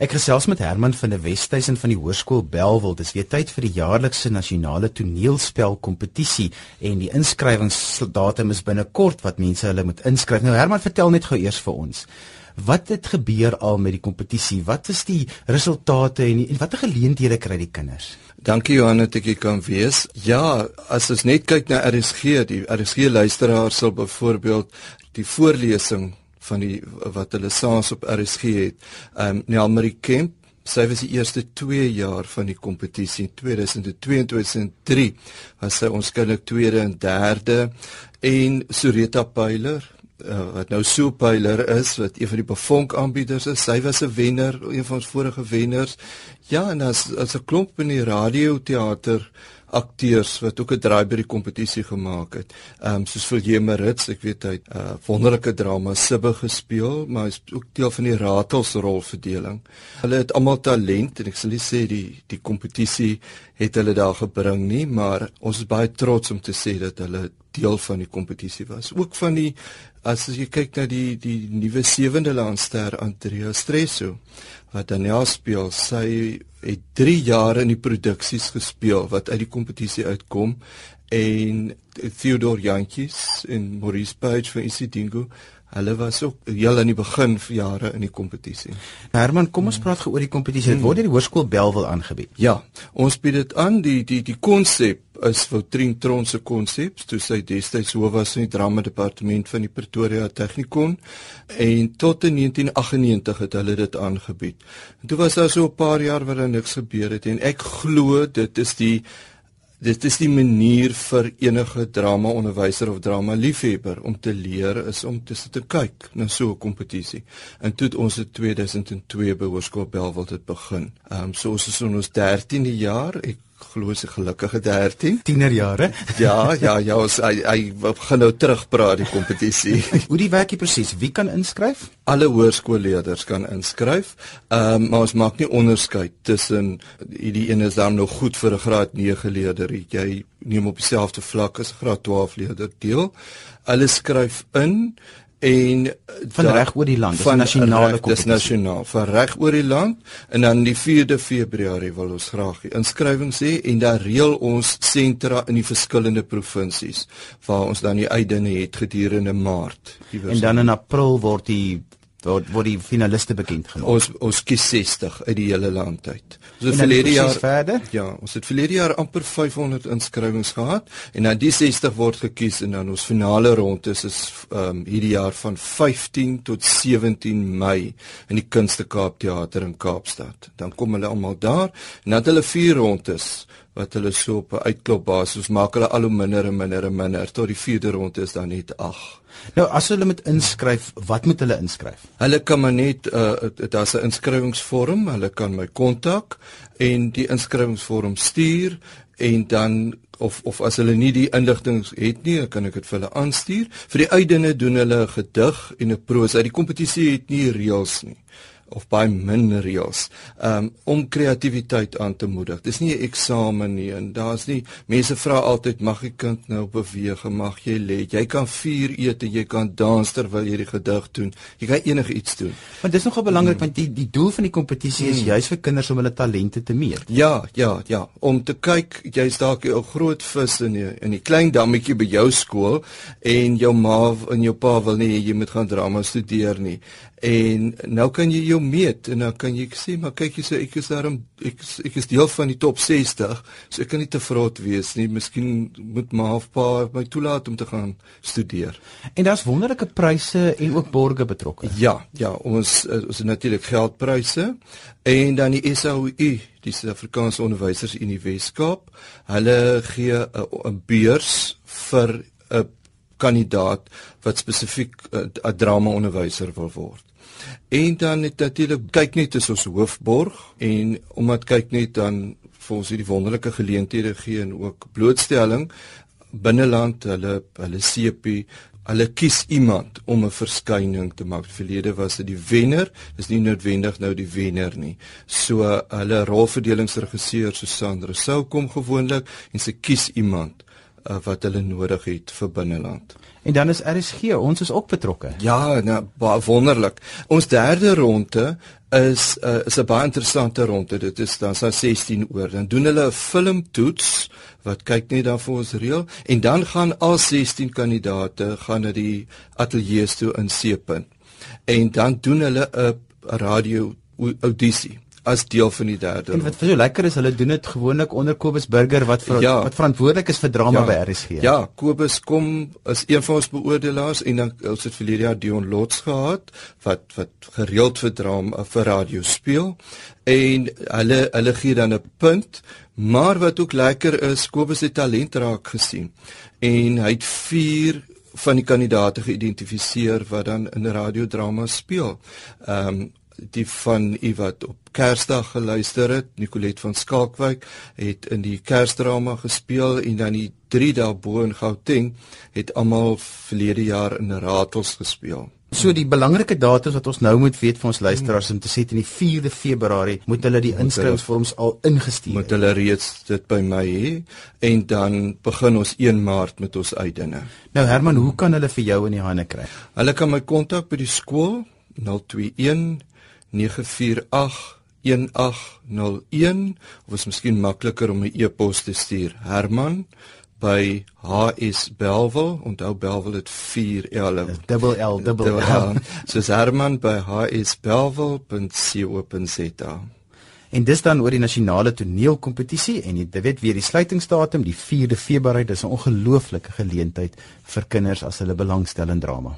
Ek gesels met Herman van der Westhuizen van die Hoërskool Belwel. Dis weer tyd vir die jaarlikse nasionale toneelspel kompetisie en die inskrywingsdatum is binnekort wat mense hulle moet inskryf. Nou Herman, vertel net gou eers vir ons. Wat het gebeur al met die kompetisie? Wat is die resultate en, en watter geleenthede kry die kinders? Dankie Johan dat ek kan wees. Ja, as ons net kyk na RSG, die RSG luisteraar sal byvoorbeeld die voorlesing van die wat hulle saans op RSG het. Ehm um, Nelmarie Kemp, sy was die eerste 2 jaar van die kompetisie 2002 en 2003 was sy ons kinderlik tweede en derde en Soreta Pyler uh, wat nou so Pyler is wat een van die bevonk aanbieders is. Sy was 'n wenner, een van ons vorige wenners. Ja, en as as 'n klomp in die radioteater akteurs wat ook 'n draai by die kompetisie gemaak het. Ehm um, soos vir Jemerits, ek weet hy het 'n uh, wonderlike drama Sibbe gespeel, maar hy's ook deel van die Ratelsrolverdeling. Hulle het almal talent en ek sal nie sê die die kompetisie het hulle daar gebring nie, maar ons is baie trots om te sê dat hulle deel van die kompetisie was. Ook van die as jy kyk na die die nuwe sewende landster Andrea Stresso wat Daniel speel, sy het 3 jaar in die produksies gespeel wat uit die kompetisie uitkom en Theodor Jantjies en Maurice Page van Isidingo Hulle was ook heel aan die begin van jare in die kompetisie. Herman, kom ons praat gou oor die kompetisie. Dit word deur die Hoërskool Belwel aangebied. Ja, ons bied dit aan. Die die die konsep is Woutrin Tron se konsep, toe sy destyds hoof was in die drama departement van die Pretoria Technikon en tot in 1998 het hulle dit aangebied. En toe was daar so 'n paar jaar waar daar niks gebeur het en ek glo dit is die dit is die manier vir enige drama onderwyser of drama liefhebber om te leer is om te sit en kyk na so 'n kompetisie. En toe het ons in 2002 by Hoërskool Belwel dit begin. Ehm um, so ons is in ons 13de jaar. Ek glo se gelukkige 13 tienerjare. ja, ja, ja, ons hy, hy begin nou terugpraat die kompetisie. Hoe die werkie presies? Wie kan inskryf? Alle hoërskoolleerders kan inskryf. Ehm um, maar ons maak nie onderskeid tussen die een is dan nog goed vir 'n graad 9 leerder. Jy neem op dieselfde vlak as 'n graad 12 leerder deel. Hulle skryf in en van reg oor die land dis nasionale kompetisie. dis nasionaal. Van reg oor die land en dan die 4de Februarie wil ons graag die inskrywings hê en dan reël ons sentra in die verskillende provinsies waar ons dan die uitdinge het gedurende Maart. En dan in April word die word word die finaliste bekend gemaak. Ons ons kies 60 uit die hele land uit. Ons het verlede jaar verder? Ja, ons het verlede jaar amper 500 inskrywings gehad en dan die 60 word gekies en dan ons finale ronde is is ehm um, hierdie jaar van 15 tot 17 Mei in die Kunste Kaap Theater in Kaapstad. Dan kom hulle almal daar en dan het hulle vier rondes wat hulle so op 'n uitklop basis maak hulle al hoe minder en minder en minder tot die vierde ronde is dan net 8. Nou as hulle moet inskryf, wat moet hulle inskryf? Hulle kan maar net uh daar's 'n inskrywingsvorm, hulle kan my kontak en die inskrywingsvorm stuur en dan of of as hulle nie die inligting het nie, kan ek dit vir hulle aanstuur. Vir die uitdinge doen hulle 'n gedig en 'n prosa. Die kompetisie het nie reëls nie of baie min reëls um, om kreatiwiteit aan te moedig. Dis nie 'n eksamen nie en daar's nie mense vra altyd mag die kind nou beweeg, mag jy lê? Jy kan vuur eet en jy kan dans terwyl jy die gedig doen. Jy kan enige iets doen. Maar dis nogal belangrik hmm. want die die doel van die kompetisie is hmm. juis vir kinders om hulle talente te meet. Ja, ja, ja, om te kyk jy's dalk 'n groot vis in die, in die klein dammetjie by jou skool en jou ma en jou pa wil nie jy moet gaan drama studeer nie. En nou kan jy jou meet en dan kan jy sê maar kyk jy sê ek is daarom ek is, ek is deel van die top 60 so ek kan nie te vrot wees nie miskien moet maar half paar my toelaat om te gaan studeer. En daar's wonderlike pryse en ook borge betrokke. Ja, ja, ons ons het natuurlik geldpryse en dan die SAOU die Suid-Afrikaanse Onderwysers in die Weskaap. Hulle gee 'n beurs vir 'n kandidaat wat spesifiek 'n drama onderwyser wil word. En dan het natuurlik kyk net is ons hoofborg en omdat kyk net dan vir ons hierdie wonderlike geleenthede gee en ook blootstelling binneland hulle hulle CP hulle kies iemand om 'n verskyning te maak. Verlede was dit die wenner, dis nie noodwendig nou die wenner nie. So hulle rolverdelingsregisseur Susan Rousseau kom gewoonlik en sy kies iemand uh, wat hulle nodig het vir binneland. En dan is RSG, ons is ook betrokke. Ja, nou wonderlik. Ons derde ronde is uh, is 'n baie interessante ronde. Dit is dan sa 16 oor. Dan doen hulle 'n filmtoets wat kyk net dan vir ons reël en dan gaan al 16 kandidate gaan na die ateljee toe in Seepunt. En dan doen hulle 'n radio audisie as deel van die derde. En wat vir so lekker is, hulle doen dit gewoonlik onder Kobus Burger wat vir ja. wat verantwoordelik is vir drama ja. by RSG. Ja, Kobus kom as een van ons beoordelaars en dan ons het vir Lydia Dion Lots gehad wat wat gereeld vir drama vir radio speel en hulle hulle gee dan 'n punt, maar wat ook lekker is, Kobus het talent raak gesien en hy het 4 van die kandidate geïdentifiseer wat dan in radiodrama speel. Ehm um, die van u wat op Kersdag geluister het, Nicolet van Skalkwyk het in die Kersdrama gespeel en dan die 3 dae bo in Gauteng het almal verlede jaar in Ratels gespeel. So die belangrike datums wat ons nou moet weet vir ons luisteraars om te sê in die 4de Februarie moet hulle die inskrywingsvorms al ingestuur. Moet hulle reeds dit by my hê en dan begin ons 1 Maart met ons uitdinge. Nou Herman, hoe kan hulle vir jou in die hande kry? Hulle kan my kontak by die skool 021 948 1801 of is miskien makliker om 'n e-pos te stuur. Herman by HS Belwel. Onthou Belwel het 4 L. Double L, double L. So Herman by hsbelwel.co.za. En dis dan oor die nasionale toneelkompetisie en jy weet weer die sluitingsdatum die 4de Februarie dis 'n ongelooflike geleentheid vir kinders as hulle belangstel in drama.